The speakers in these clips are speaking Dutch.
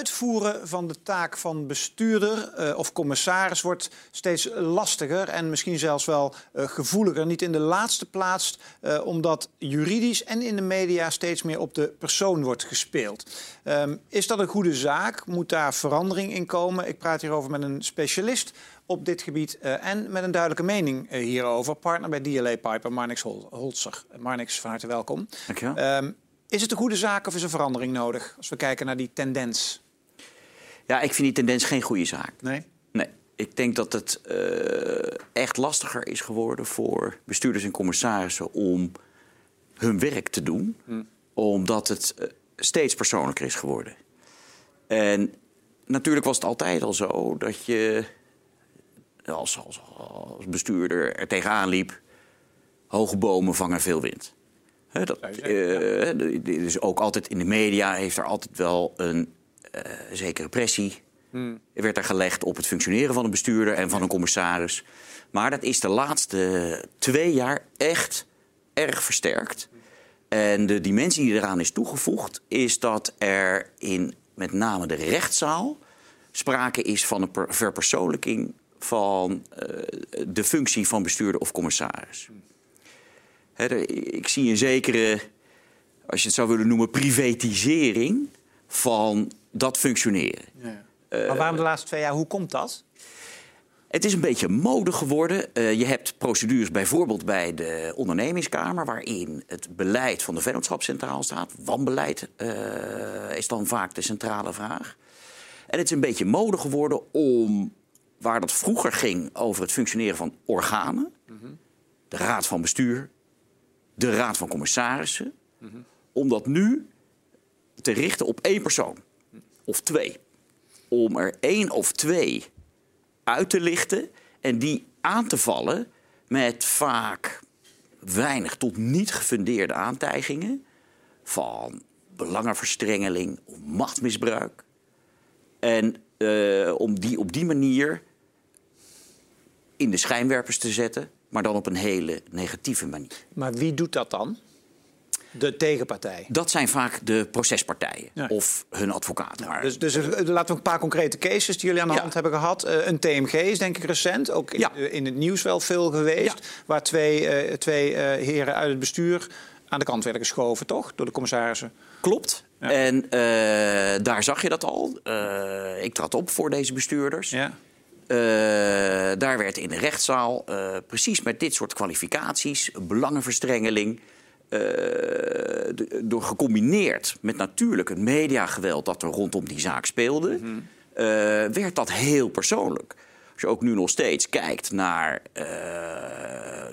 uitvoeren van de taak van bestuurder eh, of commissaris wordt steeds lastiger en misschien zelfs wel uh, gevoeliger. Niet in de laatste plaats uh, omdat juridisch en in de media steeds meer op de persoon wordt gespeeld. Um, is dat een goede zaak? Moet daar verandering in komen? Ik praat hierover met een specialist op dit gebied en met een duidelijke mening hierover. Partner bij DLA Piper, Marnix Hol Holzer. Marnix, van harte welkom. Dankjewel. Um, is het een goede zaak of is er verandering nodig als we kijken naar die tendens? Ja, ik vind die tendens geen goede zaak. Nee? Nee. Ik denk dat het uh, echt lastiger is geworden voor bestuurders en commissarissen om hun werk te doen, hm. omdat het uh, steeds persoonlijker is geworden. En natuurlijk was het altijd al zo dat je als, als, als bestuurder er tegenaan liep: hoge bomen vangen veel wind. He, dat, uh, dus ook altijd in de media heeft er altijd wel een zekere pressie. Hmm. werd er gelegd op het functioneren van een bestuurder en van een commissaris. Maar dat is de laatste twee jaar echt erg versterkt. En de dimensie die eraan is toegevoegd, is dat er in met name de rechtszaal sprake is van een verpersoonlijking van uh, de functie van bestuurder of commissaris. He, ik zie een zekere, als je het zou willen noemen, privatisering van dat functioneren. Ja. Maar waarom de laatste twee jaar? Hoe komt dat? Het is een beetje mode geworden. Uh, je hebt procedures bijvoorbeeld bij de ondernemingskamer... waarin het beleid van de vennootschap centraal staat. Wanbeleid uh, is dan vaak de centrale vraag. En het is een beetje mode geworden om, waar dat vroeger ging... over het functioneren van organen... Mm -hmm. de raad van bestuur, de raad van commissarissen... Mm -hmm. om dat nu te richten op één persoon. Of twee. Om er één of twee uit te lichten en die aan te vallen met vaak weinig tot niet gefundeerde aantijgingen van belangenverstrengeling of machtsmisbruik. En uh, om die op die manier in de schijnwerpers te zetten, maar dan op een hele negatieve manier. Maar wie doet dat dan? De tegenpartij? Dat zijn vaak de procespartijen ja. of hun advocaten. Ja, dus, dus laten we een paar concrete cases die jullie aan de ja. hand hebben gehad. Uh, een TMG is denk ik recent, ook in, uh, in het nieuws wel veel geweest. Waar twee, uh, twee heren uit het bestuur aan de kant werden geschoven, toch? Door de commissarissen. Klopt. En daar zag je dat al. ik trad op voor deze bestuurders. Ja. Uh, daar werd in de rechtszaal uh, precies met dit soort kwalificaties, belangenverstrengeling, uh, door gecombineerd met natuurlijk het mediageweld dat er rondom die zaak speelde, mm -hmm. werd dat heel persoonlijk. Als je ook nu nog steeds kijkt naar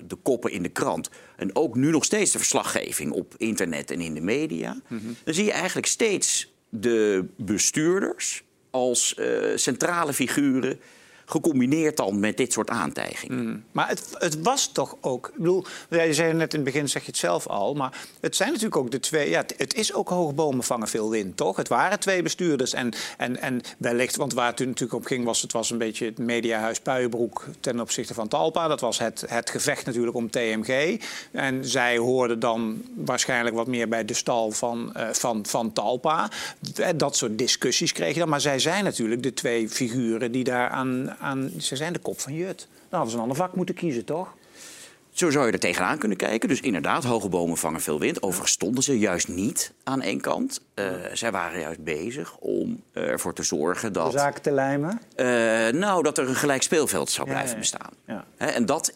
de koppen in de krant en ook nu nog steeds de verslaggeving op internet en in de media, mm -hmm. dan zie je eigenlijk steeds de bestuurders als centrale figuren gecombineerd dan met dit soort aantijgingen. Mm. Maar het, het, was toch ook... Ik bedoel, jij zei net in het begin, zeg je het zelf al... maar het zijn natuurlijk ook de twee... Ja, het is ook hoge bomen vangen veel wind, toch? Het waren twee bestuurders en, en, en wellicht... want waar het natuurlijk op ging, was het was een beetje het mediahuis Puienbroek... ten opzichte van Talpa. Dat was het, het gevecht natuurlijk om TMG. En zij hoorden dan waarschijnlijk wat meer bij de stal van, uh, van, van Talpa. Dat soort discussies kreeg je dan. Maar zij zijn natuurlijk de twee figuren die daar aan ze zijn de kop van Jut. Dan hadden ze een ander vak moeten kiezen, toch? Zo zou je er tegenaan kunnen kijken. Dus inderdaad, hoge bomen vangen veel wind. Overigens stonden ze juist niet aan één kant. Uh, zij waren juist bezig om ervoor te zorgen dat... De zaken te lijmen? Uh, nou, dat er een gelijk speelveld zou blijven ja, bestaan. Ja. He, en dat,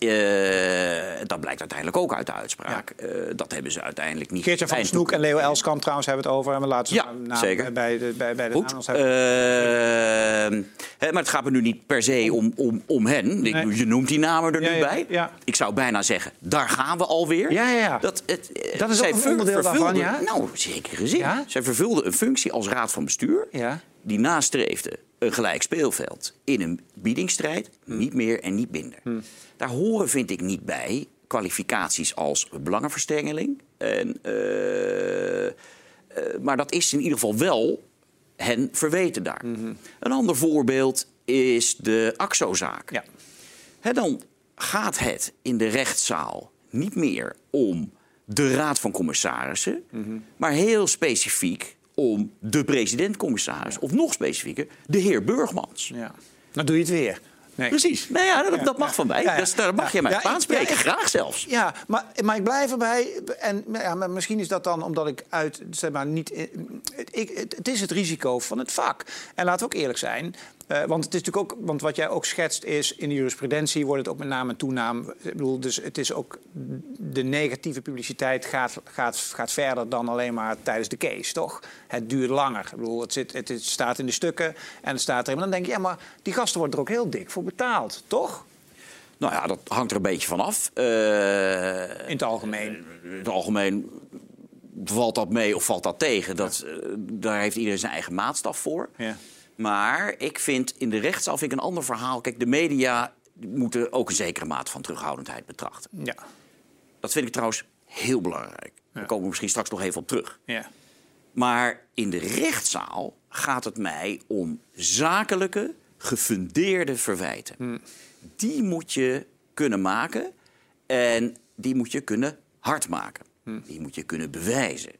dat blijkt uiteindelijk ook uit de uitspraak. dat hebben ze uiteindelijk niet... Geertje van Snoek en Leo Elskamp trouwens hebben het over. En we laten zeker. bij de, bij, bij de Goed. hebben. He, maar het gaat me nu niet per se om, om, om hen. Nee. Je noemt die namen er nu bij. Ik zou bijna zeggen, daar gaan we alweer. Ja, ja, ja. Dat, het, dat is ook een onderdeel daarvan, ja? Nou, zekere zin. Ja? Zij vervulde een functie als raad van bestuur... Ja. die nastreefde een gelijk speelveld in een biedingsstrijd. Hm. Niet meer en niet minder. Hm. Daar horen, vind ik, niet bij kwalificaties als belangenverstrengeling. En, uh, uh, maar dat is in ieder geval wel hen verweten daar. Mm -hmm. Een ander voorbeeld is de AXO-zaak. Ja. Dan gaat het in de rechtszaal niet meer om de raad van commissarissen, mm -hmm. maar heel specifiek om de president-commissaris, of nog specifieker, de heer Burgmans. Ja. Dan doe je het weer. Nee. Precies. Nou ja, dat, dat mag van mij. Ja, ja. Dus daar mag je mij aanspreken. Graag zelfs. Ja, maar, maar ik blijf erbij. En ja, maar misschien is dat dan omdat ik uit, zeg maar, niet. Ik, het, het is het risico van het vak. En laten we ook eerlijk zijn. Eh, want het is natuurlijk ook, want wat jij ook schetst is, in de jurisprudentie wordt het ook met naam en toenaam. Ik bedoel, dus het is ook de negatieve publiciteit gaat, gaat, gaat verder dan alleen maar tijdens de case, toch? Het duurt langer. Ik bedoel, het, zit, het, staat in de stukken en het staat erin. Maar dan denk je, ja, maar die gasten worden er ook heel dik voor betaald, toch? Nou ja, dat hangt er een beetje van af. Eh, In het algemeen. in het algemeen valt dat mee of valt dat tegen. Dat, eh, daar heeft iedereen zijn eigen maatstaf voor. Ja. Maar ik vind in de rechtszaal vind ik een ander verhaal. Kijk, de media moeten ook een zekere mate van terughoudendheid betrachten. Ja. Dat vind ik trouwens heel belangrijk. Daar komen we misschien straks nog even op terug. Ja. Maar in de rechtszaal gaat het mij om zakelijke, gefundeerde verwijten. Die moet je kunnen maken en die moet je kunnen hard maken. Die moet je kunnen bewijzen.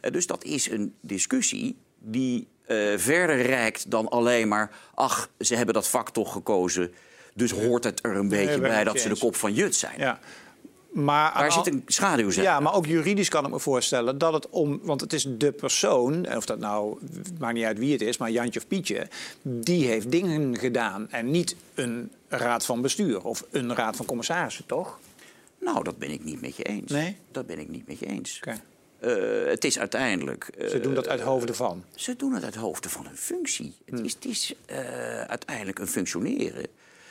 Eh, Dus dat is een discussie die eh, verder reikt dan alleen maar... ach, ze hebben dat vak toch gekozen, dus hoort het er een beetje bij dat ze de kop van Jut zijn. Ja. Maar Daar zit een schaduwzet. Ja, maar ook juridisch kan ik me voorstellen dat het om... Want het is de persoon, en of dat nou... maakt niet uit wie het is, maar Jantje of Pietje... die heeft dingen gedaan en niet een raad van bestuur... of een raad van commissarissen, toch? Nou, dat ben ik niet met je eens. Nee? Dat ben ik niet met je eens. Eh, het is uiteindelijk. eh, Ze doen dat uit hoofde van. Ze doen het uit hoofde van hun functie. Het is, het is eh, uiteindelijk een functioneren.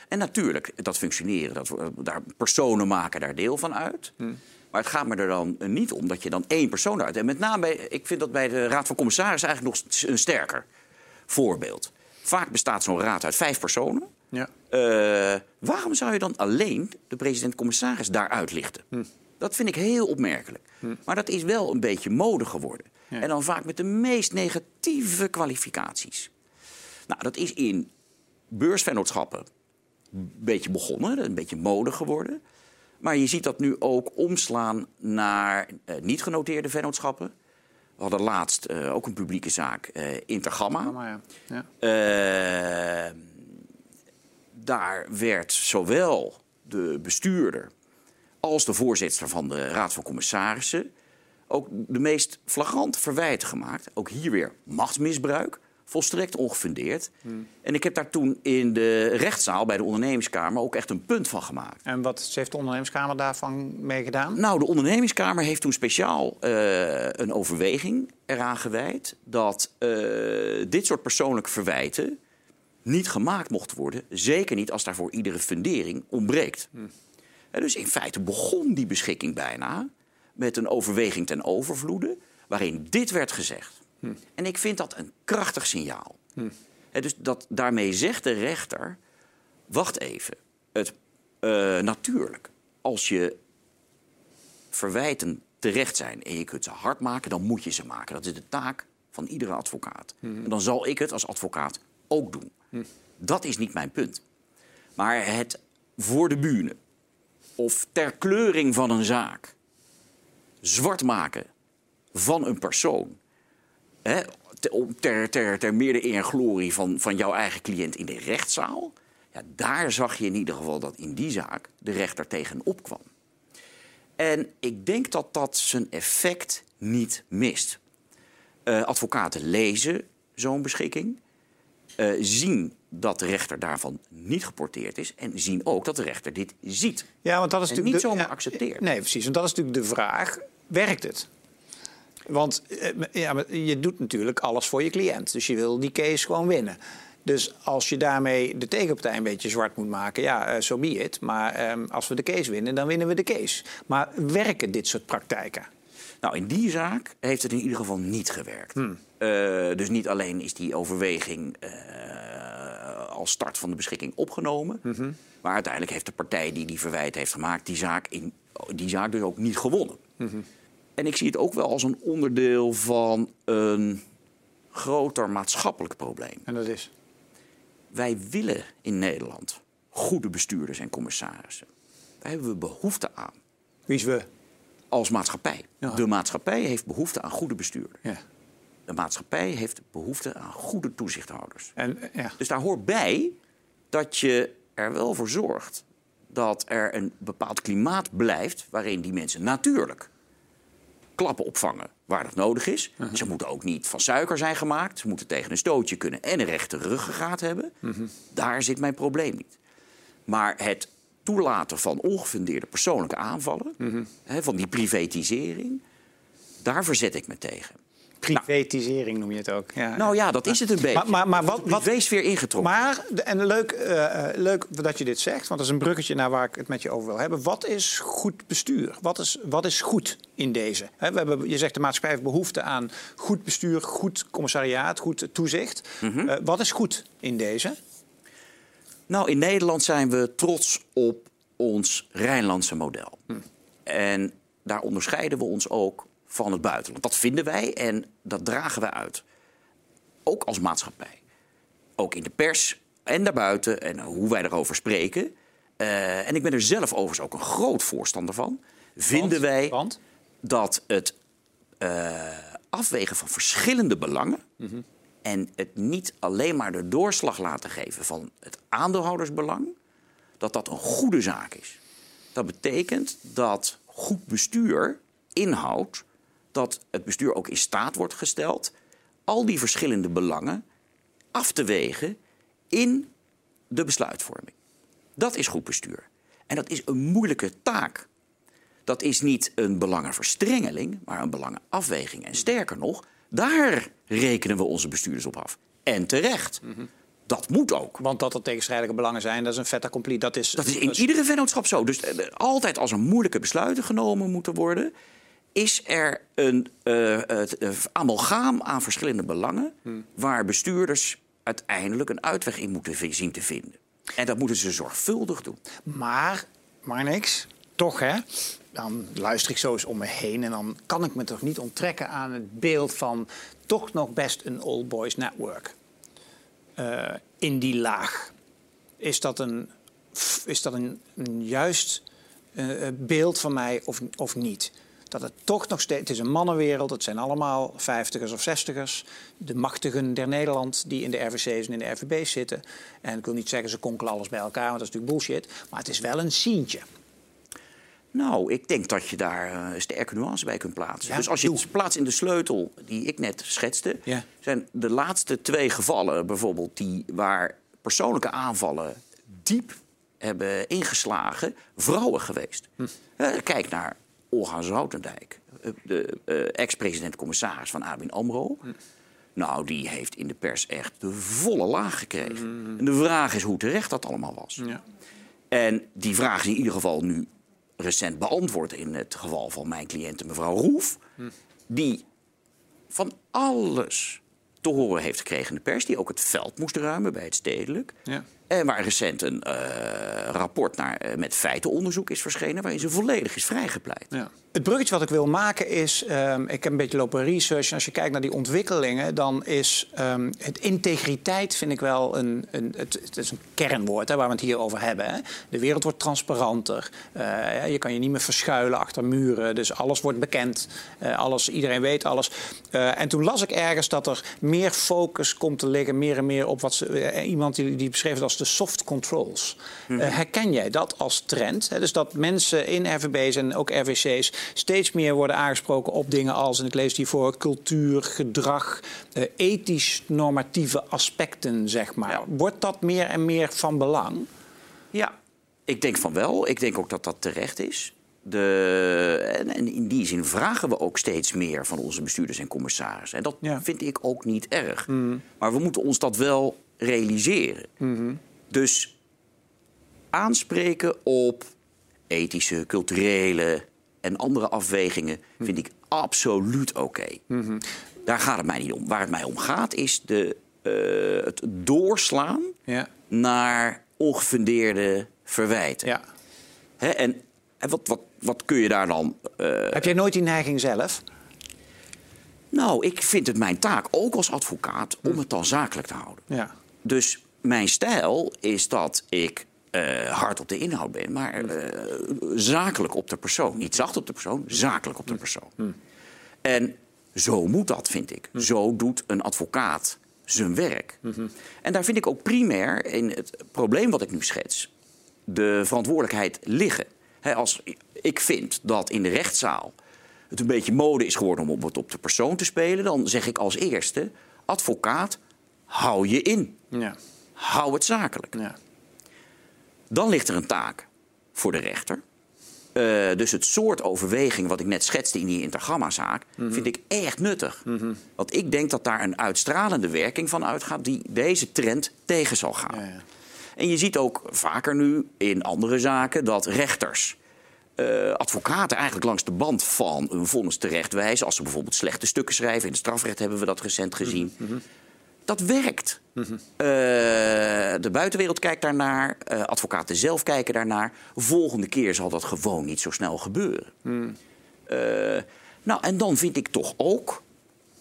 En natuurlijk, dat functioneren, dat, daar personen maken daar deel van uit. Maar het gaat me er dan niet om dat je dan één persoon uit. En met name, bij, ik vind dat bij de Raad van Commissarissen eigenlijk nog een sterker voorbeeld. Vaak bestaat zo'n raad uit vijf personen. Ja. Waarom zou je dan alleen de president-commissaris daaruit lichten? Dat vind ik heel opmerkelijk. Maar dat is wel een beetje mode geworden. En dan vaak met de meest negatieve kwalificaties. Nou, dat is in beursvennootschappen een beetje begonnen, een beetje mode geworden. Maar je ziet dat nu ook omslaan naar eh, niet genoteerde vennootschappen. We hadden laatst eh, ook een publieke zaak, eh, Intergamma. Ja. Eh, daar werd zowel de bestuurder als de voorzitter van de Raad van Commissarissen ook de meest flagrante verwijten gemaakt. Ook hier weer machtsmisbruik, volstrekt ongefundeerd. En ik heb daar toen in de rechtszaal bij de ondernemingskamer ook echt een punt van gemaakt. En wat heeft de ondernemerskamer daarvan mee gedaan? Nou, de ondernemingskamer heeft toen speciaal eh, een overweging eraan gewijd dat eh, dit soort persoonlijke verwijten niet gemaakt mochten worden. Zeker niet als daarvoor iedere fundering ontbreekt. En dus in feite begon die beschikking bijna met een overweging ten overvloede, waarin dit werd gezegd. En ik vind dat een krachtig signaal. Hè, dus dat, daarmee zegt de rechter: wacht even. Het, eh, natuurlijk, als je verwijten terecht zijn en je kunt ze hard maken, dan moet je ze maken. Dat is de taak van iedere advocaat. En dan zal ik het als advocaat ook doen. Dat is niet mijn punt. Maar het voor de bühne of ter kleuring van een zaak zwart maken van een persoon. Hè, ter, ter, ter eer en glorie van, van jouw eigen cliënt in de rechtszaal. Ja, daar zag je in ieder geval dat in die zaak de rechter tegenop kwam. En ik denk dat dat zijn effect niet mist. Eh, advocaten lezen zo'n beschikking, eh, zien dat de rechter daarvan niet geporteerd is en zien ook dat de rechter dit ziet. Ja, want dat is En natuurlijk niet de- zomaar ja, accepteert. Nee, precies. En dat is natuurlijk de vraag: werkt het? Want eh, ja, je doet natuurlijk alles voor je cliënt. Dus je wil die case gewoon winnen. Dus als je daarmee de tegenpartij een beetje zwart moet maken, ja, zo so be it. Maar ehm, als we de case winnen, dan winnen we de case. Maar werken dit soort praktijken? Nou, in die zaak heeft het in ieder geval niet gewerkt. Hmm. Eh, dus niet alleen is die overweging eh, als start van de beschikking opgenomen. Mhm. Maar uiteindelijk heeft de partij die die verwijt heeft gemaakt... die zaak, in, die zaak dus ook niet gewonnen. Mhm. En ik zie het ook wel als een onderdeel van een groter maatschappelijk probleem. En dat is. Wij willen in Nederland goede bestuurders en commissarissen. Daar hebben we behoefte aan Wie is we? als maatschappij. Ja. De maatschappij heeft behoefte aan goede bestuurders. Ja. De maatschappij heeft behoefte aan goede toezichthouders. En, ja. Dus daar hoort bij dat je er wel voor zorgt dat er een bepaald klimaat blijft waarin die mensen natuurlijk klappen opvangen waar dat nodig is. Ze moeten ook niet van suiker zijn gemaakt. Ze moeten tegen een stootje kunnen en een rechte ruggengraat hebben. Daar zit mijn probleem niet. Maar het toelaten van ongefundeerde persoonlijke aanvallen, hè, van die privatisering, daar verzet ik me tegen. Privatisering noem je het ook. Ja. Nou ja, dat is het een beetje. Maar, maar, maar wat, wat, Privésfeer ingetrokken. maar, en leuk, eh, eh, leuk dat je dit zegt, want dat is een bruggetje naar waar ik het met je over wil hebben. Wat is goed bestuur? Wat is, wat is goed in deze? We hebben, je zegt de maatschappij heeft behoefte aan goed bestuur, goed commissariaat, goed toezicht. Eh, wat is goed in deze? Nou, in Nederland zijn we trots op ons Rijnlandse model. En daar onderscheiden we ons ook van het buitenland. Dat vinden wij en dat dragen we uit. Ook als maatschappij. Ook in de pers en daarbuiten en hoe wij erover spreken. Eh, en ik ben er zelf overigens ook een groot voorstander van. Vinden Want? wij Want? dat het eh, afwegen van verschillende belangen en het niet alleen maar de doorslag laten geven van het aandeelhoudersbelang, dat dat een goede zaak is. Dat betekent dat goed bestuur inhoudt dat het bestuur ook in staat wordt gesteld al die verschillende belangen af te wegen in de besluitvorming. Dat is goed bestuur. En dat is een moeilijke taak. Dat is niet een belangenverstrengeling, maar een belangenafweging. En sterker nog, daar rekenen we onze bestuurders op af. En terecht. Dat moet ook. Want dat er tegenstrijdige belangen zijn, dat is een fait accompli. Dat is, Dat is in iedere vennootschap zo. Dus eh, altijd als er moeilijke besluiten genomen moeten worden, is er een het, amalgaam aan verschillende belangen waar bestuurders uiteindelijk een uitweg in moeten zien te vinden. En dat moeten ze zorgvuldig doen. Maar, maar niks, toch hè? Dan luister ik zo eens om me heen en dan kan ik me toch niet onttrekken aan het beeld van toch nog best een old boys network. Eh, in die laag. Is dat een, is dat een, een juist eh, beeld van mij of, of niet? Dat het toch nog steeds, het is een mannenwereld, het zijn allemaal vijftigers of zestigers. De machtigen der Nederland die in de RVC's en in de RVB's zitten. En ik wil niet zeggen ze konkelen alles bij elkaar, want dat is natuurlijk bullshit. Maar het is wel een sientje. Nou, ik denk dat je daar een sterke nuance bij kunt plaatsen. Ja, dus als je doe. het plaatst in de sleutel die ik net schetste, Ja. zijn de laatste twee gevallen bijvoorbeeld die waar persoonlijke aanvallen diep hebben ingeslagen, vrouwen geweest. Hm. Eh, kijk naar Olga Zoutendijk, eh, de eh, ex-president-commissaris van ABN AMRO. Hm. Nou, die heeft in de pers echt de volle laag gekregen. En de vraag is hoe terecht dat allemaal was. Ja. En die vraag is in ieder geval nu recent beantwoord in het geval van mijn cliënte mevrouw Roef. Die van alles te horen heeft gekregen in de pers. Die ook het veld moest ruimen bij het stedelijk. Ja. En waar recent een eh, rapport naar, eh, met feitenonderzoek is verschenen... waarin ze volledig is vrijgepleit. Ja. Het bruggetje wat ik wil maken is, ehm, ik heb een beetje lopen research. En als je kijkt naar die ontwikkelingen, dan is ehm, het integriteit, vind ik wel een, een het, het is een kernwoord hè, waar we het hier over hebben. Hè. De wereld wordt transparanter. Eh, je kan je niet meer verschuilen achter muren. Dus alles wordt bekend. Eh, alles, iedereen weet alles. Eh, en toen las ik ergens dat er meer focus komt te liggen, meer en meer op wat ze, eh, iemand die, die beschreef het als de soft controls. Eh, herken jij dat als trend? Dus dat mensen in RVB's en ook RVC's steeds meer worden aangesproken op dingen als, en ik lees die voor, cultuur, gedrag, eh, ethisch-normatieve aspecten, zeg maar. Ja. Wordt dat meer en meer van belang? Ja, ik denk van wel. Ik denk ook dat dat terecht is. De, en, in die zin vragen we ook steeds meer van onze bestuurders en commissarissen. En dat Ja. vind ik ook niet erg. Maar we moeten ons dat wel realiseren. Dus aanspreken op ethische, culturele en andere afwegingen vind ik absoluut oké. Daar gaat het mij niet om. Waar het mij om gaat is de, eh, het doorslaan Ja. naar ongefundeerde verwijten. ja. Hè, en en wat, wat, wat kun je daar dan... eh, Heb jij nooit die neiging zelf? nou, ik vind het mijn taak, ook als advocaat, om het dan zakelijk te houden. Ja. Dus mijn stijl is dat ik eh, hard op de inhoud ben, maar eh, zakelijk op de persoon. Niet zacht op de persoon, zakelijk op de persoon. En Zo moet dat, vind ik. Zo doet een advocaat zijn werk. En daar vind ik ook primair in het probleem wat ik nu schets, de verantwoordelijkheid liggen. Als ik vind dat in de rechtszaal het een beetje mode is geworden om het op de persoon te spelen, dan zeg ik als eerste: advocaat, hou je in. Ja. Hou het zakelijk. Ja. Dan ligt er een taak voor de rechter. Eh, dus het soort overweging wat ik net schetste in die intergamma-zaak... vind ik echt nuttig. Want ik denk dat daar een uitstralende werking van uitgaat... die deze trend tegen zal gaan. Ja, ja. En je ziet ook vaker nu in andere zaken dat rechters... eh, advocaten eigenlijk langs de band van een vonnis terecht wijzen... als ze bijvoorbeeld slechte stukken schrijven. In het strafrecht hebben we dat recent gezien. Dat werkt. Eh, de buitenwereld kijkt daarnaar, eh, advocaten zelf kijken daarnaar. Volgende keer zal dat gewoon niet zo snel gebeuren. Eh, nou, en dan vind ik toch ook,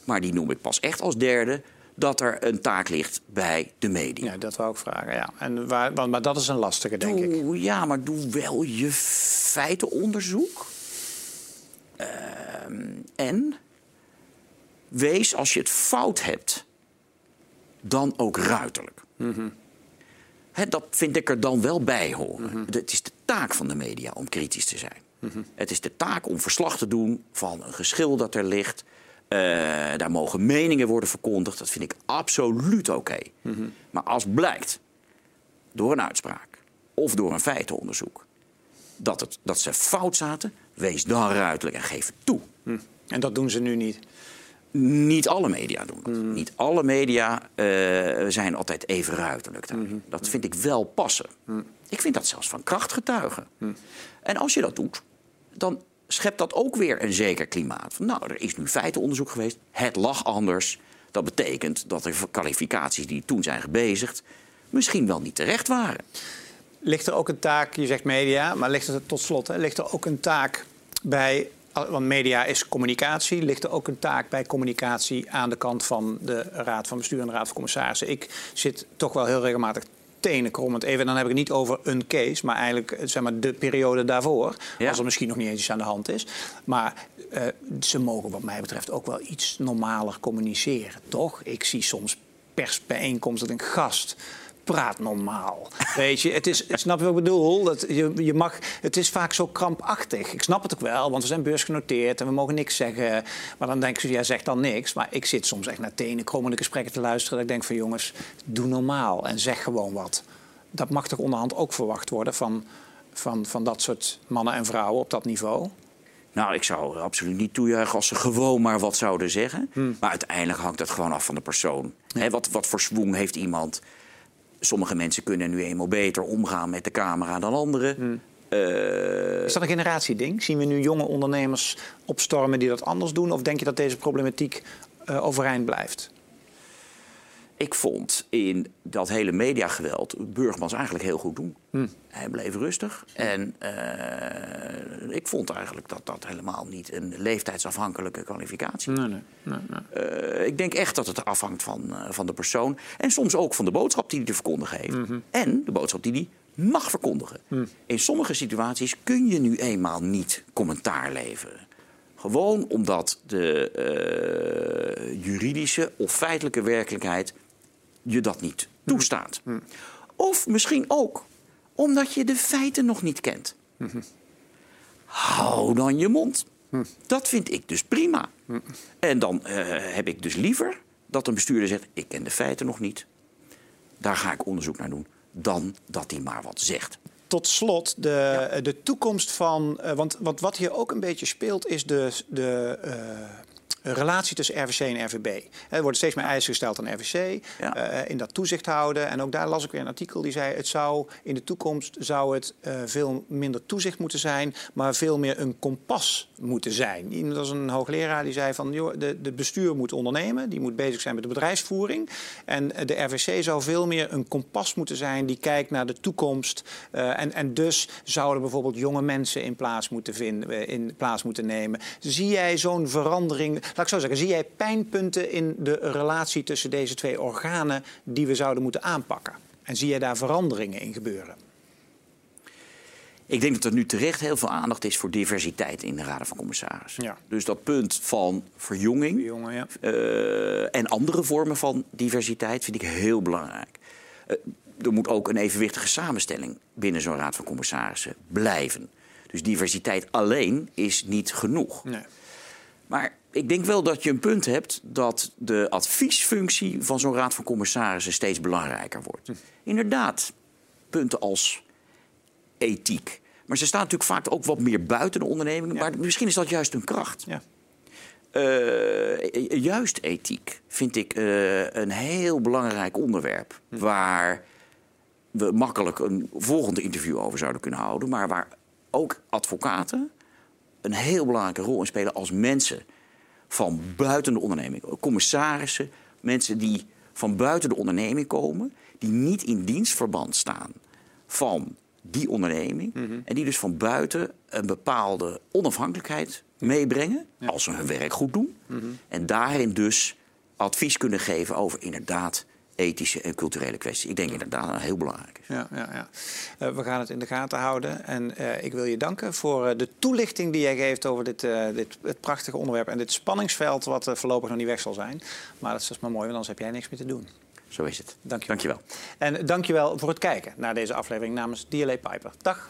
maar die noem ik pas echt als derde, dat er een taak ligt bij de media. ja, dat wou ik vragen. Ja. En waar, want, maar dat is een lastige, denk ik. Doe, ja, maar doe wel je feitenonderzoek. Ehm, en wees als je het fout hebt, dan ook ruiterlijk. Dat vind ik er dan wel bij horen. Het is de taak van de media om kritisch te zijn. Het is de taak om verslag te doen van een geschil dat er ligt. Eh, daar mogen meningen worden verkondigd. Dat vind ik absoluut oké. Maar als blijkt door een uitspraak of door een feitenonderzoek dat, het, dat ze fout zaten, wees dan ruiterlijk en geef het toe. En dat doen ze nu niet. Niet alle media doen dat. Niet alle media eh, zijn altijd even ruiterlijk daarin. Dat vind ik wel passen. Ik vind dat zelfs van kracht getuigen. En als je dat doet, dan schept dat ook weer een zeker klimaat. Van, nou, er is nu feitenonderzoek geweest. Het lag anders. Dat betekent dat de kwalificaties die toen zijn gebezigd... misschien wel niet terecht waren. Ligt er ook een taak, je zegt media, maar ligt er tot slot, hè, ligt er ook een taak bij, want media is communicatie, ligt er ook een taak bij communicatie aan de kant van de Raad van Bestuur en de Raad van Commissarissen? Ik zit toch wel heel regelmatig tenenkrommend even, dan heb ik het niet over een case, maar eigenlijk zeg maar, de periode daarvoor, Ja. als er misschien nog niet eens iets aan de hand is. Maar eh, ze mogen wat mij betreft ook wel iets normaler communiceren, toch? Ik zie soms persbijeenkomsten dat denk, gast, praat normaal. Weet je, het is, snap je wat ik bedoel? Dat je, je mag, het is vaak zo krampachtig. Ik snap het ook wel, want we zijn beursgenoteerd en we mogen niks zeggen. Maar dan denk ik, jij zegt dan niks. Maar ik zit soms echt naar tenen krommende gesprekken te luisteren. Dat ik denk van jongens, doe normaal en zeg gewoon wat. Dat mag toch onderhand ook verwacht worden van, van, van dat soort mannen en vrouwen op dat niveau? Nou, ik zou absoluut niet toejuichen als ze gewoon maar wat zouden zeggen. Maar uiteindelijk hangt dat gewoon af van de persoon. Hè, wat, wat voor swoon heeft iemand? Sommige mensen kunnen nu eenmaal beter omgaan met de camera dan anderen. Eh, Is dat een generatieding? Zien we nu jonge ondernemers opstormen die dat anders doen? Of denk je dat deze problematiek eh, overeind blijft? Ik vond in dat hele mediageweld Burgmans eigenlijk heel goed doen. Hij bleef rustig. En eh, ik vond eigenlijk dat dat helemaal niet een leeftijdsafhankelijke kwalificatie. Nee, nee. nee, nee. Eh, ik denk echt dat het afhangt van, eh, van de persoon. En soms ook van de boodschap die hij te verkondigen heeft. En de boodschap die hij mag verkondigen. In sommige situaties kun je nu eenmaal niet commentaar leveren. Gewoon omdat de juridische of feitelijke werkelijkheid je dat niet toestaat. Of misschien ook omdat je de feiten nog niet kent. Hou dan je mond. Dat vind ik dus prima. En dan eh, heb ik dus liever dat een bestuurder zegt: Ik ken de feiten nog niet. Daar ga ik onderzoek naar doen. Dan dat hij maar wat zegt. Tot slot, de, de toekomst van. eh, want, want wat hier ook een beetje speelt, is de, de eh, relatie tussen RVC en RVB. Er worden steeds meer eisen gesteld aan RVC Ja. eh, in dat toezicht houden. En ook daar las ik weer een artikel die zei: het zou in de toekomst zou het eh, veel minder toezicht moeten zijn, maar veel meer een kompas moeten zijn. Iemand was een hoogleraar die zei van joh, de, de bestuur moet ondernemen, die moet bezig zijn met de bedrijfsvoering. En eh, de RVC zou veel meer een kompas moeten zijn die kijkt naar de toekomst. En, en dus zouden bijvoorbeeld jonge mensen in plaats moeten, vinden, in plaats moeten nemen. Zie jij zo'n verandering? Laat ik zo zeggen, zie jij pijnpunten in de relatie tussen deze twee organen die we zouden moeten aanpakken? En zie jij daar veranderingen in gebeuren? Ik denk dat er nu terecht heel veel aandacht is voor diversiteit in de Raden van Commissarissen. Ja. Dus dat punt van verjonging ja. eh, en andere vormen van diversiteit vind ik heel belangrijk. Eh, er moet ook een evenwichtige samenstelling binnen zo'n Raad van Commissarissen blijven. Dus diversiteit alleen is niet genoeg. Nee. Maar ik denk wel dat je een punt hebt dat de adviesfunctie van zo'n raad van commissarissen steeds belangrijker wordt. Inderdaad, punten als ethiek. Maar ze staan natuurlijk vaak ook wat meer buiten de onderneming. Maar misschien is dat juist een kracht. Ja. Eh, juist ethiek vind ik eh, een heel belangrijk onderwerp. Waar we makkelijk een volgende interview over zouden kunnen houden. Maar waar ook advocaten een heel belangrijke rol in spelen als mensen van buiten de onderneming. Commissarissen, mensen die van buiten de onderneming komen, die niet in dienstverband staan van die onderneming. En die dus van buiten een bepaalde onafhankelijkheid meebrengen als ze hun werk goed doen. En daarin dus advies kunnen geven over inderdaad ethische en culturele kwesties. Ik denk inderdaad dat dat heel belangrijk is. Ja, ja, ja. Eh, we gaan het in de gaten houden. En eh, ik wil je danken voor eh, de toelichting die jij geeft over dit, dit het prachtige onderwerp en dit spanningsveld wat voorlopig nog niet weg zal zijn. Maar dat is dus maar mooi, want anders heb jij niks meer te doen. Zo is het. Dank je Dankjewel. En dankjewel voor het kijken naar deze aflevering namens DLA Piper. Dag.